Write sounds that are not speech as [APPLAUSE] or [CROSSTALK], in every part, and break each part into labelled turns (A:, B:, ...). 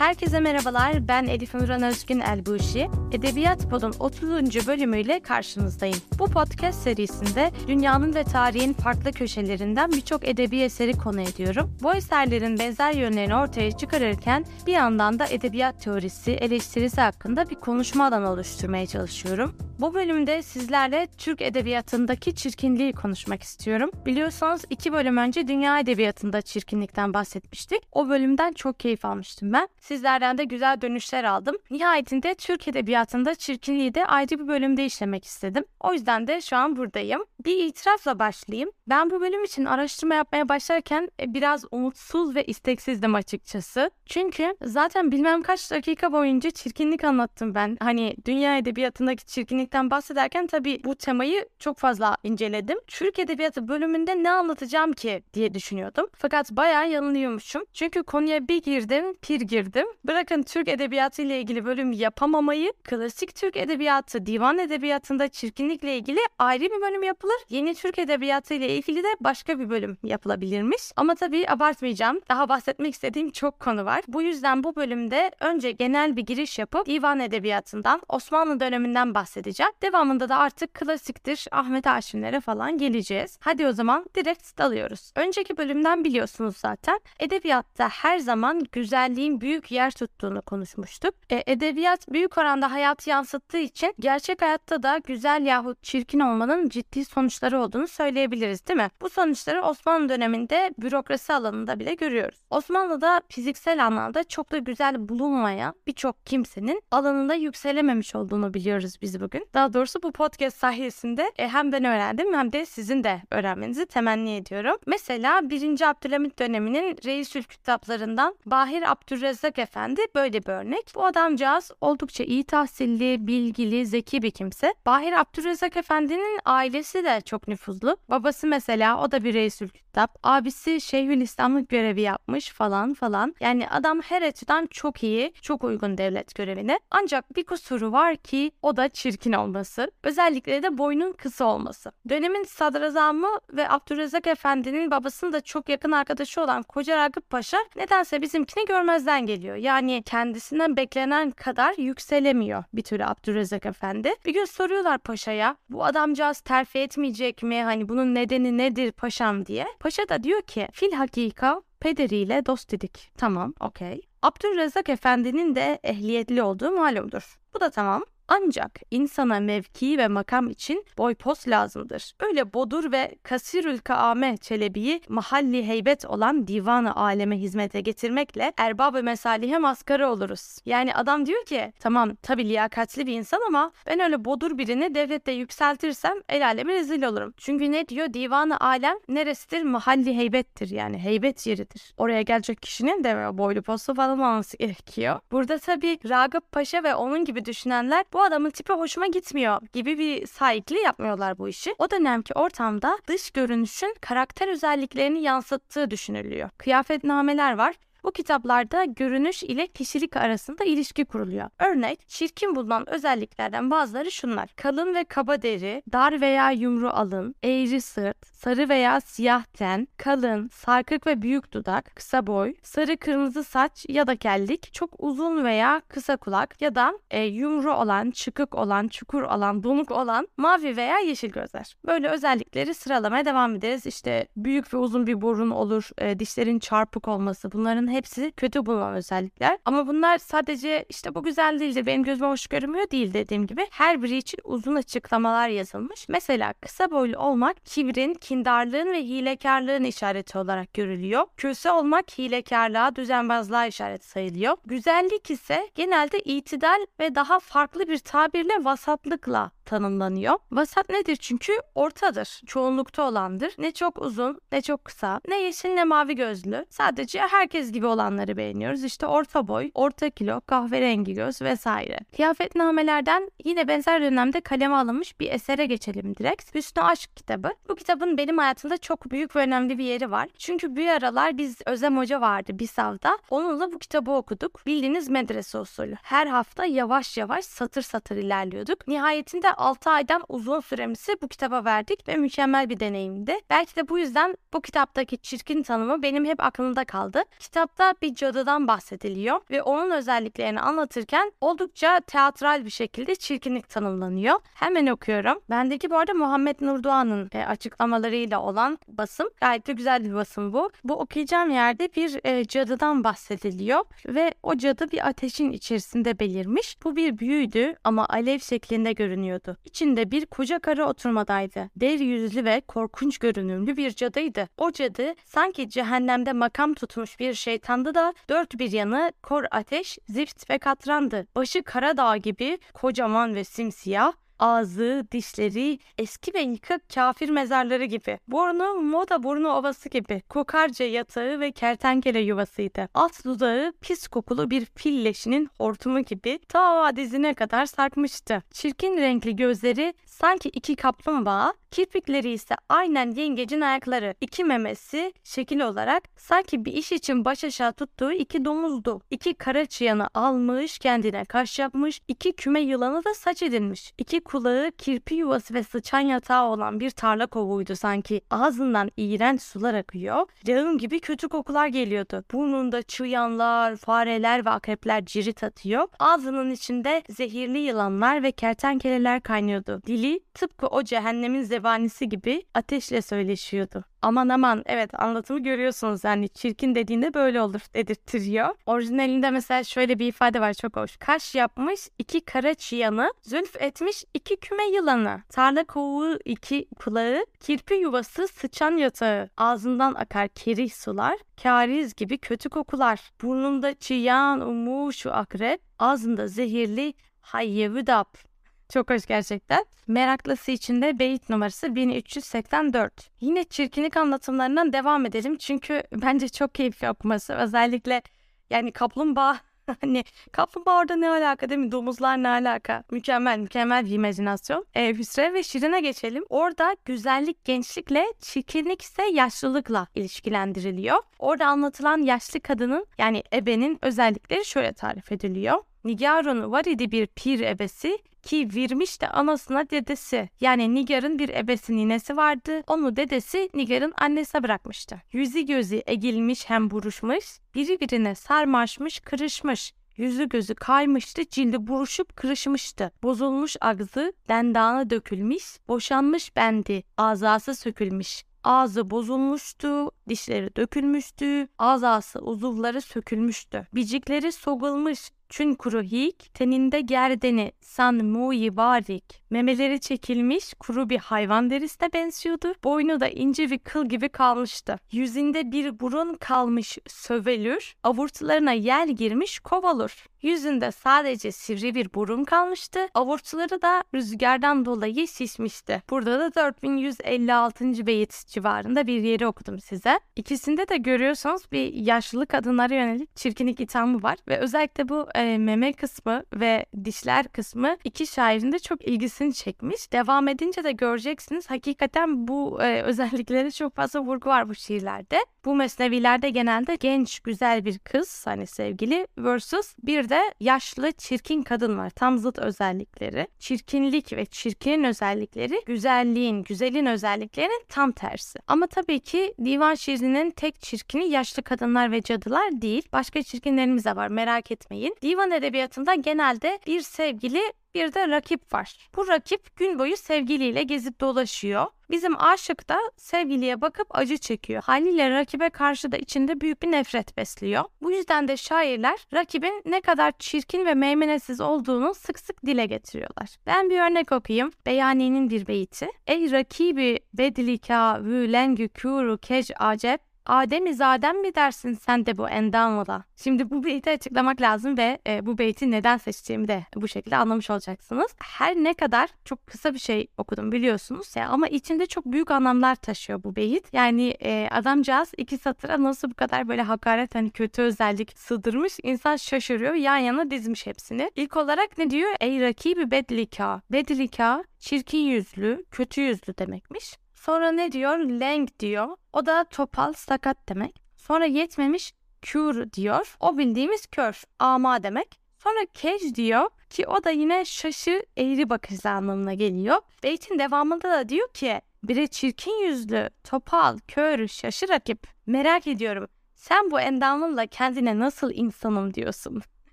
A: Herkese merhabalar, ben Elif Nurhan Özgün Elbuşi. Edebiyat Pod'un 30. bölümüyle karşınızdayım. Bu podcast serisinde dünyanın ve tarihin farklı köşelerinden birçok edebi eseri konu ediyorum. Bu eserlerin benzer yönlerini ortaya çıkarırken bir yandan da edebiyat teorisi, eleştirisi hakkında bir konuşma alanı oluşturmaya çalışıyorum. Bu bölümde sizlerle Türk edebiyatındaki çirkinliği konuşmak istiyorum. Biliyorsanız iki bölüm önce dünya edebiyatında çirkinlikten bahsetmiştik. O bölümden çok keyif almıştım ben. Sizlerden de güzel dönüşler aldım. Nihayetinde Türk edebiyatında çirkinliği de ayrı bir bölümde işlemek istedim. O yüzden de şu an buradayım. Bir itirafla başlayayım. Ben bu bölüm için araştırma yapmaya başlarken e, biraz umutsuz ve isteksizdim açıkçası. Çünkü zaten bilmem kaç dakika boyunca çirkinlik anlattım ben. Hani dünya edebiyatındaki çirkinlikten bahsederken tabii bu temayı çok fazla inceledim. Türk edebiyatı bölümünde ne anlatacağım ki diye düşünüyordum. Fakat bayağı yanılıyormuşum. Çünkü konuya bir girdim, pir girdim. Bırakın Türk edebiyatı ile ilgili bölüm yapamamayı, klasik Türk edebiyatı, divan edebiyatında çirkinlikle ilgili ayrı bir bölüm yapılır. Yeni Türk edebiyatı ile ilgili de başka bir bölüm yapılabilirmiş. Ama tabii abartmayacağım. Daha bahsetmek istediğim çok konu var. Bu yüzden bu bölümde önce genel bir giriş yapıp divan edebiyatından, Osmanlı döneminden bahsedeceğim. Devamında da artık klasiktir Ahmet Haşimlere falan geleceğiz. Hadi o zaman direkt dalıyoruz. Önceki bölümden biliyorsunuz zaten. Edebiyatta her zaman güzelliğin büyük yer tuttuğunu konuşmuştuk. E, edebiyat büyük oranda hayatı yansıttığı için gerçek hayatta da güzel yahut çirkin olmanın ciddi sonuçları olduğunu söyleyebiliriz değil mi? Bu sonuçları Osmanlı döneminde bürokrasi alanında bile görüyoruz. Osmanlı'da fiziksel anlamda çok da güzel bulunmayan birçok kimsenin alanında yükselememiş olduğunu biliyoruz biz bugün. Daha doğrusu bu podcast sayesinde e, hem ben öğrendim hem de sizin de öğrenmenizi temenni ediyorum. Mesela 1. Abdülhamit döneminin Reisül kitaplarından Bahir Abdülrezzak Efendi böyle bir örnek. Bu adamcağız oldukça iyi tahsilli, bilgili, zeki bir kimse. Bahir Abdülrezzak Efendi'nin ailesi de çok nüfuzlu. Babası mesela o da bir Reisül kitap. Abisi Şeyhülislamlık görevi yapmış falan falan. Yani adam her açıdan çok iyi, çok uygun devlet görevine. Ancak bir kusuru var ki o da çirkin olması. Özellikle de boynun kısa olması. Dönemin sadrazamı ve Abdülrezzak Efendi'nin babasının da çok yakın arkadaşı olan Koca Ragıp Paşa nedense bizimkini görmezden geliyor. Yani kendisinden beklenen kadar yükselemiyor bir türlü Abdülrezzak Efendi. Bir gün soruyorlar paşaya bu adamcağız terfi etmeyecek mi? Hani bunun nedeni nedir paşam diye. Paşa da diyor ki fil hakika pederiyle dost dedik. Tamam okey. Abdülrezzak Efendi'nin de ehliyetli olduğu malumdur. Bu da tamam. Ancak insana mevki ve makam için boy pos lazımdır. Öyle bodur ve kasirül kaame Çelebi'yi mahalli heybet olan divanı aleme hizmete getirmekle erbab-ı mesalihe maskara oluruz. Yani adam diyor ki tamam tabi liyakatli bir insan ama ben öyle bodur birini devlette yükseltirsem el aleme rezil olurum. Çünkü ne diyor divanı alem neresidir? Mahalli heybettir yani heybet yeridir. Oraya gelecek kişinin de boylu postu falan olması gerekiyor. Burada tabi Ragıp Paşa ve onun gibi düşünenler bu adamın tipi hoşuma gitmiyor gibi bir sahipli yapmıyorlar bu işi. O dönemki ortamda dış görünüşün karakter özelliklerini yansıttığı düşünülüyor. Kıyafetnameler var. Bu kitaplarda görünüş ile kişilik arasında ilişki kuruluyor. Örnek, çirkin bulunan özelliklerden bazıları şunlar. Kalın ve kaba deri, dar veya yumru alın, eğri sırt, sarı veya siyah ten, kalın, sarkık ve büyük dudak, kısa boy, sarı kırmızı saç ya da kellik, çok uzun veya kısa kulak ya da e, yumru olan, çıkık olan, çukur olan, donuk olan, mavi veya yeşil gözler. Böyle özellikleri sıralamaya devam ederiz. İşte büyük ve uzun bir burun olur, e, dişlerin çarpık olması, bunların hepsi kötü bulunan özellikler. Ama bunlar sadece işte bu güzel değildir, benim gözüme hoş görünmüyor değil dediğim gibi. Her biri için uzun açıklamalar yazılmış. Mesela kısa boylu olmak kibrin, kindarlığın ve hilekarlığın işareti olarak görülüyor. Köse olmak hilekarlığa, düzenbazlığa işaret sayılıyor. Güzellik ise genelde itidal ve daha farklı bir tabirle vasatlıkla tanımlanıyor. Vasat nedir? Çünkü ortadır. Çoğunlukta olandır. Ne çok uzun ne çok kısa. Ne yeşil ne mavi gözlü. Sadece herkes gibi olanları beğeniyoruz. İşte orta boy, orta kilo, kahverengi göz vesaire. Kıyafetnamelerden yine benzer dönemde kaleme alınmış bir esere geçelim direkt. Hüsnü Aşk kitabı. Bu kitabın benim hayatımda çok büyük ve önemli bir yeri var. Çünkü bir aralar biz Özlem Hoca vardı BİSAV'da. Onunla bu kitabı okuduk. Bildiğiniz medrese usulü. Her hafta yavaş yavaş satır satır ilerliyorduk. Nihayetinde 6 aydan uzun süremizi bu kitaba verdik ve mükemmel bir deneyimdi. Belki de bu yüzden bu kitaptaki çirkin tanımı benim hep aklımda kaldı. Kitapta bir cadıdan bahsediliyor ve onun özelliklerini anlatırken oldukça teatral bir şekilde çirkinlik tanımlanıyor. Hemen okuyorum. Bendeki bu arada Muhammed Nurdoğan'ın e, açıklamalarıyla olan basım. Gayet de güzel bir basım bu. Bu okuyacağım yerde bir e, cadıdan bahsediliyor ve o cadı bir ateşin içerisinde belirmiş. Bu bir büyüydü ama alev şeklinde görünüyordu. İçinde bir koca karı oturmadaydı. Dev yüzlü ve korkunç görünümlü bir cadıydı. O cadı sanki cehennemde makam tutmuş bir şeytandı da dört bir yanı kor ateş, zift ve katrandı. Başı kara dağ gibi kocaman ve simsiyah, ağzı, dişleri eski ve yıkık kafir mezarları gibi. Burnu moda burnu ovası gibi. Kokarca yatağı ve kertenkele yuvasıydı. Alt dudağı pis kokulu bir fil leşinin hortumu gibi ta dizine kadar sarkmıştı. Çirkin renkli gözleri sanki iki kaplumbağa, kirpikleri ise aynen yengecin ayakları. İki memesi şekil olarak sanki bir iş için baş aşağı tuttuğu iki domuzdu. İki kara çıyanı almış kendine kaş yapmış, iki küme yılanı da saç edilmiş. İki kulağı kirpi yuvası ve sıçan yatağı olan bir tarla kovuğuydu sanki. Ağzından iğrenç sular akıyor. Lağım gibi kötü kokular geliyordu. Burnunda çıyanlar, fareler ve akrepler cirit atıyor. Ağzının içinde zehirli yılanlar ve kertenkeleler kaynıyordu. Dili tıpkı o cehennemin zebanisi gibi ateşle söyleşiyordu. Aman aman evet anlatımı görüyorsunuz. Yani çirkin dediğinde böyle olur dedirtiyor. Orijinalinde mesela şöyle bir ifade var çok hoş. Kaş yapmış iki kara çıyanı, zülf etmiş iki küme yılanı, tarla kovuğu iki kulağı, kirpi yuvası sıçan yatağı, ağzından akar kerih sular, kariz gibi kötü kokular, burnunda çıyan umuşu akrep, ağzında zehirli hayyevüdap çok hoş gerçekten. Meraklısı için de beyit numarası 1384. Yine çirkinlik anlatımlarından devam edelim. Çünkü [LAUGHS] bence çok keyifli okuması. Özellikle yani kaplumbağa [LAUGHS] hani kaplumbağa orada ne alaka değil mi? Domuzlar ne alaka? Mükemmel, mükemmel bir imajinasyon. E, Hüsrev ve Şirin'e geçelim. Orada güzellik gençlikle, çirkinlik ise yaşlılıkla ilişkilendiriliyor. Orada anlatılan yaşlı kadının yani ebenin özellikleri şöyle tarif ediliyor. Nigar'ın var idi bir pir ebesi ki virmiş de anasına dedesi. Yani Nigar'ın bir ebesi ninesi vardı. Onu dedesi Nigar'ın annesine bırakmıştı. Yüzü gözü egilmiş hem buruşmuş, biri birine sarmaşmış kırışmış. Yüzü gözü kaymıştı, cildi buruşup kırışmıştı. Bozulmuş ağzı, dendana dökülmüş, boşanmış bendi, azası sökülmüş. Ağzı bozulmuştu, dişleri dökülmüştü, azası uzuvları sökülmüştü. Bicikleri sogulmuş, çün kuru hik, teninde gerdeni san muyi varik. Memeleri çekilmiş, kuru bir hayvan derisine benziyordu. Boynu da ince bir kıl gibi kalmıştı. Yüzünde bir burun kalmış sövelür, avurtularına yel girmiş kovalur. Yüzünde sadece sivri bir burun kalmıştı. Avurtuları da rüzgardan dolayı şişmişti. Burada da 4156. beyit civarında bir yeri okudum size. İkisinde de görüyorsunuz bir yaşlı kadınlara yönelik çirkinlik ithamı var. Ve özellikle bu e, meme kısmı ve dişler kısmı iki şairin de çok ilgisini çekmiş. Devam edince de göreceksiniz hakikaten bu e, özelliklere çok fazla vurgu var bu şiirlerde. Bu mesnevilerde genelde genç güzel bir kız hani sevgili versus bir de yaşlı çirkin kadın var. Tam zıt özellikleri. Çirkinlik ve çirkinin özellikleri güzelliğin, güzelin özelliklerinin tam tersi. Ama tabii ki divan şiirinin tek çirkini yaşlı kadınlar ve cadılar değil. Başka çirkinlerimiz de var merak etmeyin. Divan edebiyatında genelde bir sevgili bir de rakip var. Bu rakip gün boyu sevgiliyle gezip dolaşıyor. Bizim aşık da sevgiliye bakıp acı çekiyor. Haliyle rakibe karşı da içinde büyük bir nefret besliyor. Bu yüzden de şairler rakibin ne kadar çirkin ve meymenetsiz olduğunu sık sık dile getiriyorlar. Ben bir örnek okuyayım. Beyani'nin bir beyti. Ey rakibi bedlika vü lengü kuru kej acep Adem Zadem mi dersin sen de bu endamla? Şimdi bu beyti açıklamak lazım ve e, bu beyti neden seçtiğimi de bu şekilde anlamış olacaksınız. Her ne kadar çok kısa bir şey okudum biliyorsunuz ya ama içinde çok büyük anlamlar taşıyor bu beyit. Yani e, adamcağız iki satıra nasıl bu kadar böyle hakaret hani kötü özellik sığdırmış insan şaşırıyor yan yana dizmiş hepsini. İlk olarak ne diyor? Ey rakibi bedlika. Bedlika çirkin yüzlü, kötü yüzlü demekmiş. Sonra ne diyor? Leng diyor. O da topal, sakat demek. Sonra yetmemiş kür diyor. O bildiğimiz kör, ama demek. Sonra kej diyor ki o da yine şaşı eğri bakışlı anlamına geliyor. Beytin devamında da diyor ki biri çirkin yüzlü, topal, kör, şaşı rakip. Merak ediyorum. Sen bu endamınla kendine nasıl insanım diyorsun.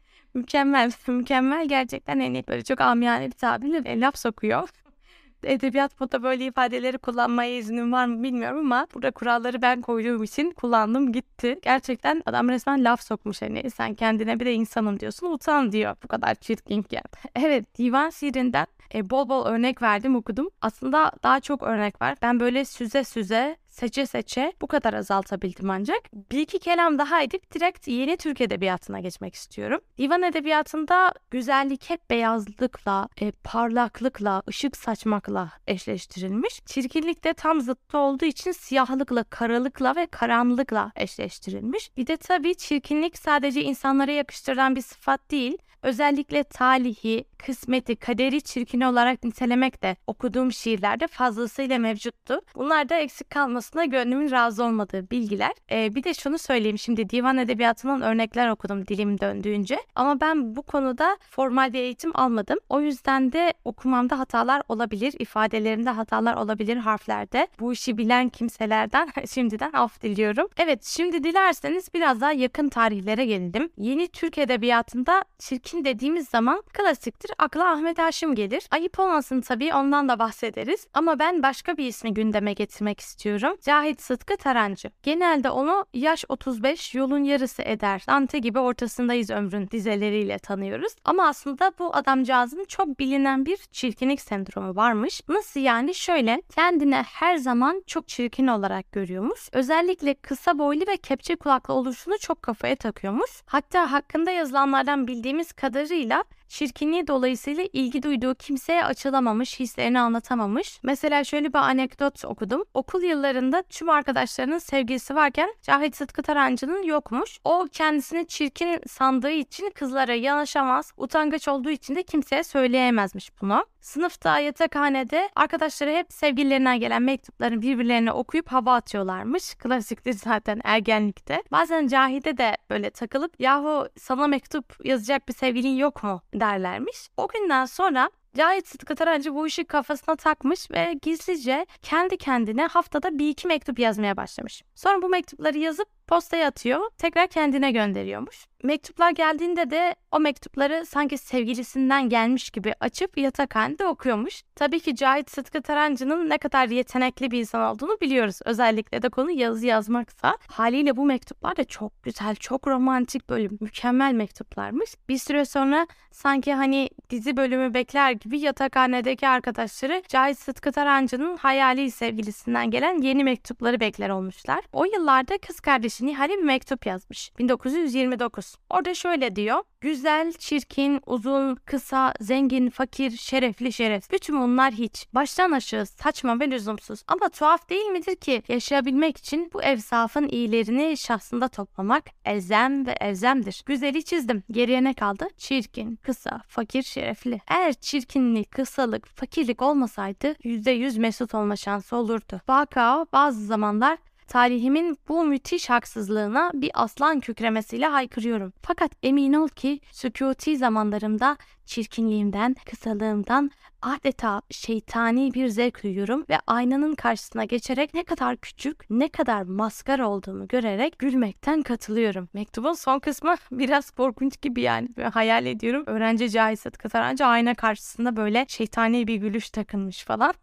A: [LAUGHS] mükemmel, [LAUGHS] mükemmel gerçekten hani böyle çok amiyane bir tabirle laf sokuyor edebiyat poda böyle ifadeleri kullanmaya iznim var mı bilmiyorum ama burada kuralları ben koyduğum için kullandım gitti. Gerçekten adam resmen laf sokmuş hani sen kendine bir de insanım diyorsun utan diyor bu kadar çirkinken. [LAUGHS] evet divan şiirinden e, bol bol örnek verdim okudum. Aslında daha çok örnek var. Ben böyle süze süze seçe seçe bu kadar azaltabildim ancak. Bir iki kelam daha edip direkt yeni Türk Edebiyatı'na geçmek istiyorum. Divan Edebiyatı'nda güzellik hep beyazlıkla, e, parlaklıkla, ışık saçmakla eşleştirilmiş. Çirkinlik de tam zıttı olduğu için siyahlıkla, karalıkla ve karanlıkla eşleştirilmiş. Bir de tabii çirkinlik sadece insanlara yakıştırılan bir sıfat değil, Özellikle talihi, kısmeti, kaderi çirkin olarak nitelemek de okuduğum şiirlerde fazlasıyla mevcuttu. Bunlar da eksik kalmasına gönlümün razı olmadığı bilgiler. Ee, bir de şunu söyleyeyim şimdi divan edebiyatından örnekler okudum dilim döndüğünce. Ama ben bu konuda formal bir eğitim almadım. O yüzden de okumamda hatalar olabilir, ifadelerimde hatalar olabilir harflerde. Bu işi bilen kimselerden [LAUGHS] şimdiden af diliyorum. Evet şimdi dilerseniz biraz daha yakın tarihlere gelelim. Yeni Türk Edebiyatı'nda çirkin Çirkin dediğimiz zaman klasiktir. Akla Ahmet Haşim gelir. Ayıp olmasın tabii ondan da bahsederiz. Ama ben başka bir ismi gündeme getirmek istiyorum. Cahit Sıtkı Tarancı. Genelde onu yaş 35 yolun yarısı eder. Dante gibi ortasındayız ömrün dizeleriyle tanıyoruz. Ama aslında bu adamcağızın çok bilinen bir çirkinlik sendromu varmış. Nasıl yani? Şöyle kendine her zaman çok çirkin olarak görüyormuş. Özellikle kısa boylu ve kepçe kulaklı oluşunu çok kafaya takıyormuş. Hatta hakkında yazılanlardan bildiğimiz kadarıyla çirkinliği dolayısıyla ilgi duyduğu kimseye açılamamış, hislerini anlatamamış. Mesela şöyle bir anekdot okudum. Okul yıllarında tüm arkadaşlarının sevgilisi varken Cahit Sıtkı Tarancı'nın yokmuş. O kendisini çirkin sandığı için kızlara yanaşamaz, utangaç olduğu için de kimseye söyleyemezmiş bunu. Sınıfta, yatakhanede arkadaşları hep sevgililerinden gelen mektuplarını birbirlerine okuyup hava atıyorlarmış. Klasiktir zaten ergenlikte. Bazen Cahide de böyle takılıp yahu sana mektup yazacak bir sevgilin yok mu derlermiş. O günden sonra Cahit Sıtkı Tarancı bu işi kafasına takmış ve gizlice kendi kendine haftada bir iki mektup yazmaya başlamış. Sonra bu mektupları yazıp postaya atıyor, tekrar kendine gönderiyormuş. Mektuplar geldiğinde de o mektupları sanki sevgilisinden gelmiş gibi açıp yatakhanede okuyormuş. Tabii ki Cahit Sıtkı Tarancı'nın ne kadar yetenekli bir insan olduğunu biliyoruz. Özellikle de konu yazı yazmaksa. Haliyle bu mektuplar da çok güzel, çok romantik böyle mükemmel mektuplarmış. Bir süre sonra sanki hani dizi bölümü bekler gibi yatakhanedeki arkadaşları Cahit Sıtkı Tarancı'nın hayali sevgilisinden gelen yeni mektupları bekler olmuşlar. O yıllarda kız kardeşi Nihal'e bir mektup yazmış. 1929. Orada şöyle diyor. Güzel, çirkin, uzun, kısa, zengin, fakir, şerefli, şeref. Bütün bunlar hiç. Baştan aşağı saçma ve lüzumsuz. Ama tuhaf değil midir ki yaşayabilmek için bu evsafın iyilerini şahsında toplamak elzem ve elzemdir. Güzeli çizdim. Geriye ne kaldı? Çirkin, kısa, fakir, şerefli. Eğer çirkinlik, kısalık, fakirlik olmasaydı %100 mesut olma şansı olurdu. Vaka bazı zamanlar Tarihimin bu müthiş haksızlığına bir aslan kükremesiyle haykırıyorum. Fakat emin ol ki sükuti zamanlarımda çirkinliğimden, kısalığımdan adeta şeytani bir zevk duyuyorum ve aynanın karşısına geçerek ne kadar küçük, ne kadar maskara olduğumu görerek gülmekten katılıyorum. Mektubun son kısmı [LAUGHS] biraz korkunç gibi yani. Böyle hayal ediyorum. Öğrenci Cahit Kataranca ayna karşısında böyle şeytani bir gülüş takınmış falan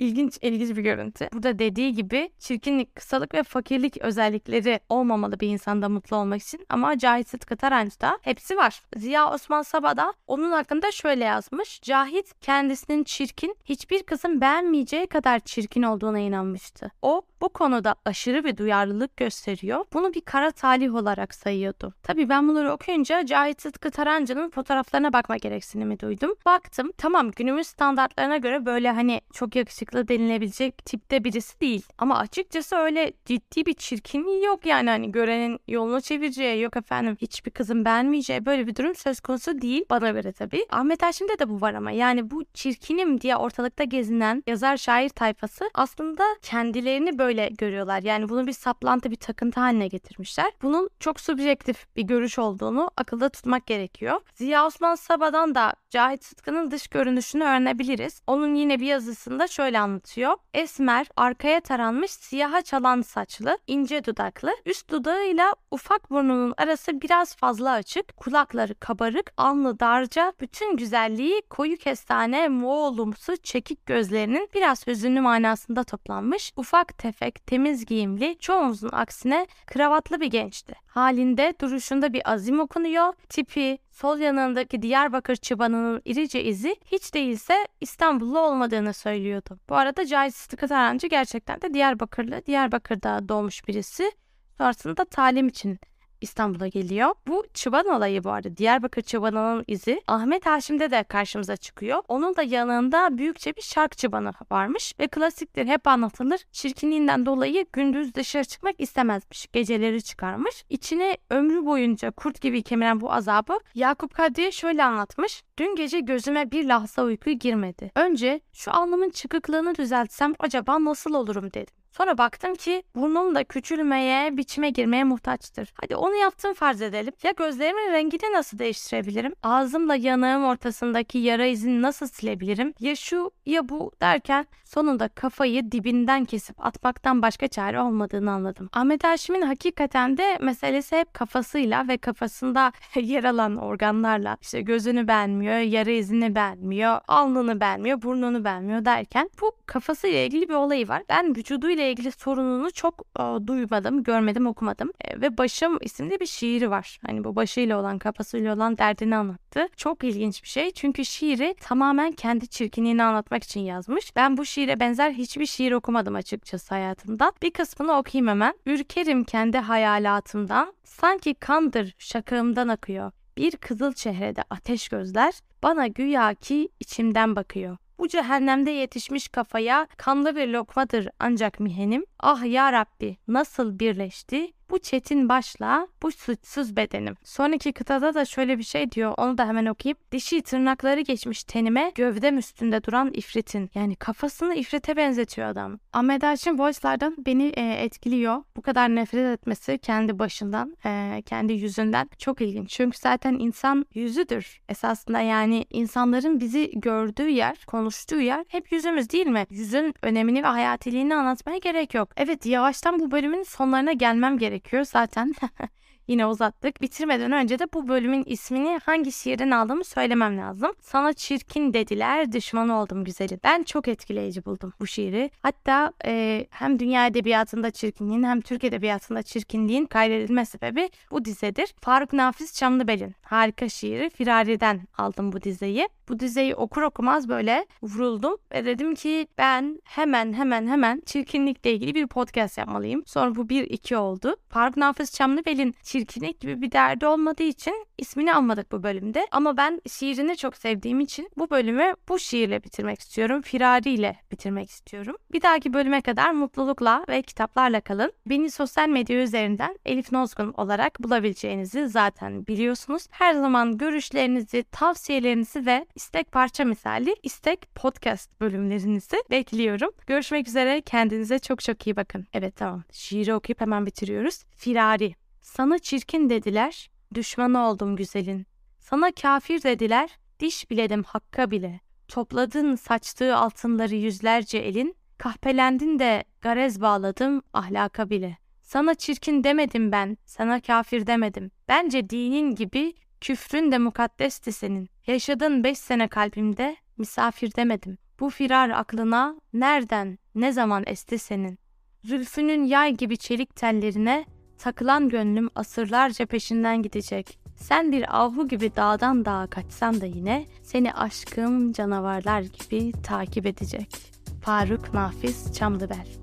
A: ilginç ilginç bir görüntü. Burada dediği gibi çirkinlik, kısalık ve fakirlik özellikleri olmamalı bir insanda mutlu olmak için ama Cahit Sıtkı Tarancı'da hepsi var. Ziya Osman Saba da onun hakkında şöyle yazmış. Cahit kendisinin çirkin, hiçbir kızın beğenmeyeceği kadar çirkin olduğuna inanmıştı. O bu konuda aşırı bir duyarlılık gösteriyor. Bunu bir kara talih olarak sayıyordu. Tabii ben bunları okuyunca Cahit Sıtkı Tarancı'nın fotoğraflarına bakma gereksinimi duydum. Baktım tamam günümüz standartlarına göre böyle hani çok yakışıklı denilebilecek tipte birisi değil. Ama açıkçası öyle ciddi bir çirkinliği yok yani hani görenin yolunu çevireceği yok efendim hiçbir kızın beğenmeyeceği böyle bir durum söz konusu değil bana göre tabii. Ahmet Haşim'de de bu var ama yani bu çirkinim diye ortalıkta gezinen yazar şair tayfası aslında kendilerini böyle görüyorlar. Yani bunu bir saplantı bir takıntı haline getirmişler. Bunun çok subjektif bir görüş olduğunu akılda tutmak gerekiyor. Ziya Osman Saba'dan da Cahit Sıtkı'nın dış görünüşünü öğrenebiliriz. Onun yine bir yazısında şöyle anlatıyor. Esmer, arkaya taranmış siyaha çalan saçlı, ince dudaklı, üst dudağıyla ufak burnunun arası biraz fazla açık, kulakları kabarık, alnı darca, bütün güzelliği koyu kestane, moğolumsu, çekik gözlerinin biraz hüzünlü manasında toplanmış, ufak tefek, temiz giyimli, çoğumuzun aksine kravatlı bir gençti. Halinde, duruşunda bir azim okunuyor, tipi, sol yanındaki Diyarbakır çıbanının irice izi hiç değilse İstanbullu olmadığını söylüyordu. Bu arada Cahit Sıtkı Tarancı gerçekten de Diyarbakırlı, Diyarbakır'da doğmuş birisi. Sonrasında talim için İstanbul'a geliyor. Bu çıban olayı bu arada Diyarbakır çıbanının izi Ahmet Haşim'de de karşımıza çıkıyor. Onun da yanında büyükçe bir şark çıbanı varmış ve klasiktir hep anlatılır. Çirkinliğinden dolayı gündüz dışarı çıkmak istemezmiş. Geceleri çıkarmış. İçine ömrü boyunca kurt gibi kemiren bu azabı Yakup Kadri'ye şöyle anlatmış. Dün gece gözüme bir lahza uyku girmedi. Önce şu alnımın çıkıklığını düzeltsem acaba nasıl olurum dedim. Sonra baktım ki burnum da küçülmeye, biçime girmeye muhtaçtır. Hadi onu yaptım farz edelim. Ya gözlerimin rengini nasıl değiştirebilirim? Ağzımla yanağım ortasındaki yara izini nasıl silebilirim? Ya şu ya bu derken sonunda kafayı dibinden kesip atmaktan başka çare olmadığını anladım. Ahmet Haşim'in hakikaten de meselesi hep kafasıyla ve kafasında [LAUGHS] yer alan organlarla işte gözünü beğenmiyor, yara izini beğenmiyor, alnını beğenmiyor, burnunu beğenmiyor derken bu kafasıyla ilgili bir olayı var. Ben vücuduyla ile ilgili sorununu çok e, duymadım, görmedim, okumadım. E, ve Başım isimli bir şiiri var. Hani bu başıyla olan, kafasıyla olan derdini anlattı. Çok ilginç bir şey. Çünkü şiiri tamamen kendi çirkinliğini anlatmak için yazmış. Ben bu şiire benzer hiçbir şiir okumadım açıkçası hayatımda. Bir kısmını okuyayım hemen. Ürkerim kendi hayalatımdan. Sanki kandır şakağımdan akıyor. Bir kızıl çehrede ateş gözler bana güya ki içimden bakıyor. Bu cehennemde yetişmiş kafaya kanlı bir lokmadır ancak mihenim. Ah ya Rabbi nasıl birleşti bu çetin başla bu suçsuz bedenim. Sonraki kıtada da şöyle bir şey diyor onu da hemen okuyayım. Dişi tırnakları geçmiş tenime gövdem üstünde duran ifritin. Yani kafasını ifrite benzetiyor adam. Ahmet Erçin Voice'lardan beni e, etkiliyor. Bu kadar nefret etmesi kendi başından, e, kendi yüzünden çok ilginç. Çünkü zaten insan yüzüdür. Esasında yani insanların bizi gördüğü yer, konuştuğu yer hep yüzümüz değil mi? Yüzün önemini ve hayatiliğini anlatmaya gerek yok. Evet yavaştan bu bölümün sonlarına gelmem gerekiyor zaten. [LAUGHS] Yine uzattık. Bitirmeden önce de bu bölümün ismini hangi şiirden aldığımı söylemem lazım. Sana çirkin dediler, düşman oldum güzeli. Ben çok etkileyici buldum bu şiiri. Hatta e, hem dünya edebiyatında çirkinliğin hem Türk edebiyatında çirkinliğin kaydedilme sebebi bu dizedir. Faruk Nafiz Çamlıbel'in harika şiiri Firari'den aldım bu dizeyi. Bu dizeyi okur okumaz böyle vuruldum ve dedim ki ben hemen hemen hemen çirkinlikle ilgili bir podcast yapmalıyım. Sonra bu bir iki oldu. Faruk Nafiz Çamlıbel'in çirkinlik gibi bir derdi olmadığı için ismini almadık bu bölümde. Ama ben şiirini çok sevdiğim için bu bölümü bu şiirle bitirmek istiyorum. Firari ile bitirmek istiyorum. Bir dahaki bölüme kadar mutlulukla ve kitaplarla kalın. Beni sosyal medya üzerinden Elif Nozgun olarak bulabileceğinizi zaten biliyorsunuz. Her zaman görüşlerinizi, tavsiyelerinizi ve istek parça misali istek podcast bölümlerinizi bekliyorum. Görüşmek üzere. Kendinize çok çok iyi bakın. Evet tamam. Şiiri okuyup hemen bitiriyoruz. Firari. Sana çirkin dediler, düşmanı oldum güzelin. Sana kafir dediler, diş biledim hakka bile. Topladın saçtığı altınları yüzlerce elin, kahpelendin de garez bağladım ahlaka bile. Sana çirkin demedim ben, sana kafir demedim. Bence dinin gibi küfrün de mukaddesti senin. Yaşadın beş sene kalbimde, misafir demedim. Bu firar aklına nereden, ne zaman esti senin? Zülfünün yay gibi çelik tellerine Takılan gönlüm asırlarca peşinden gidecek. Sen bir avlu gibi dağdan dağa kaçsan da yine seni aşkım canavarlar gibi takip edecek. Faruk Nafiz Çamlıbel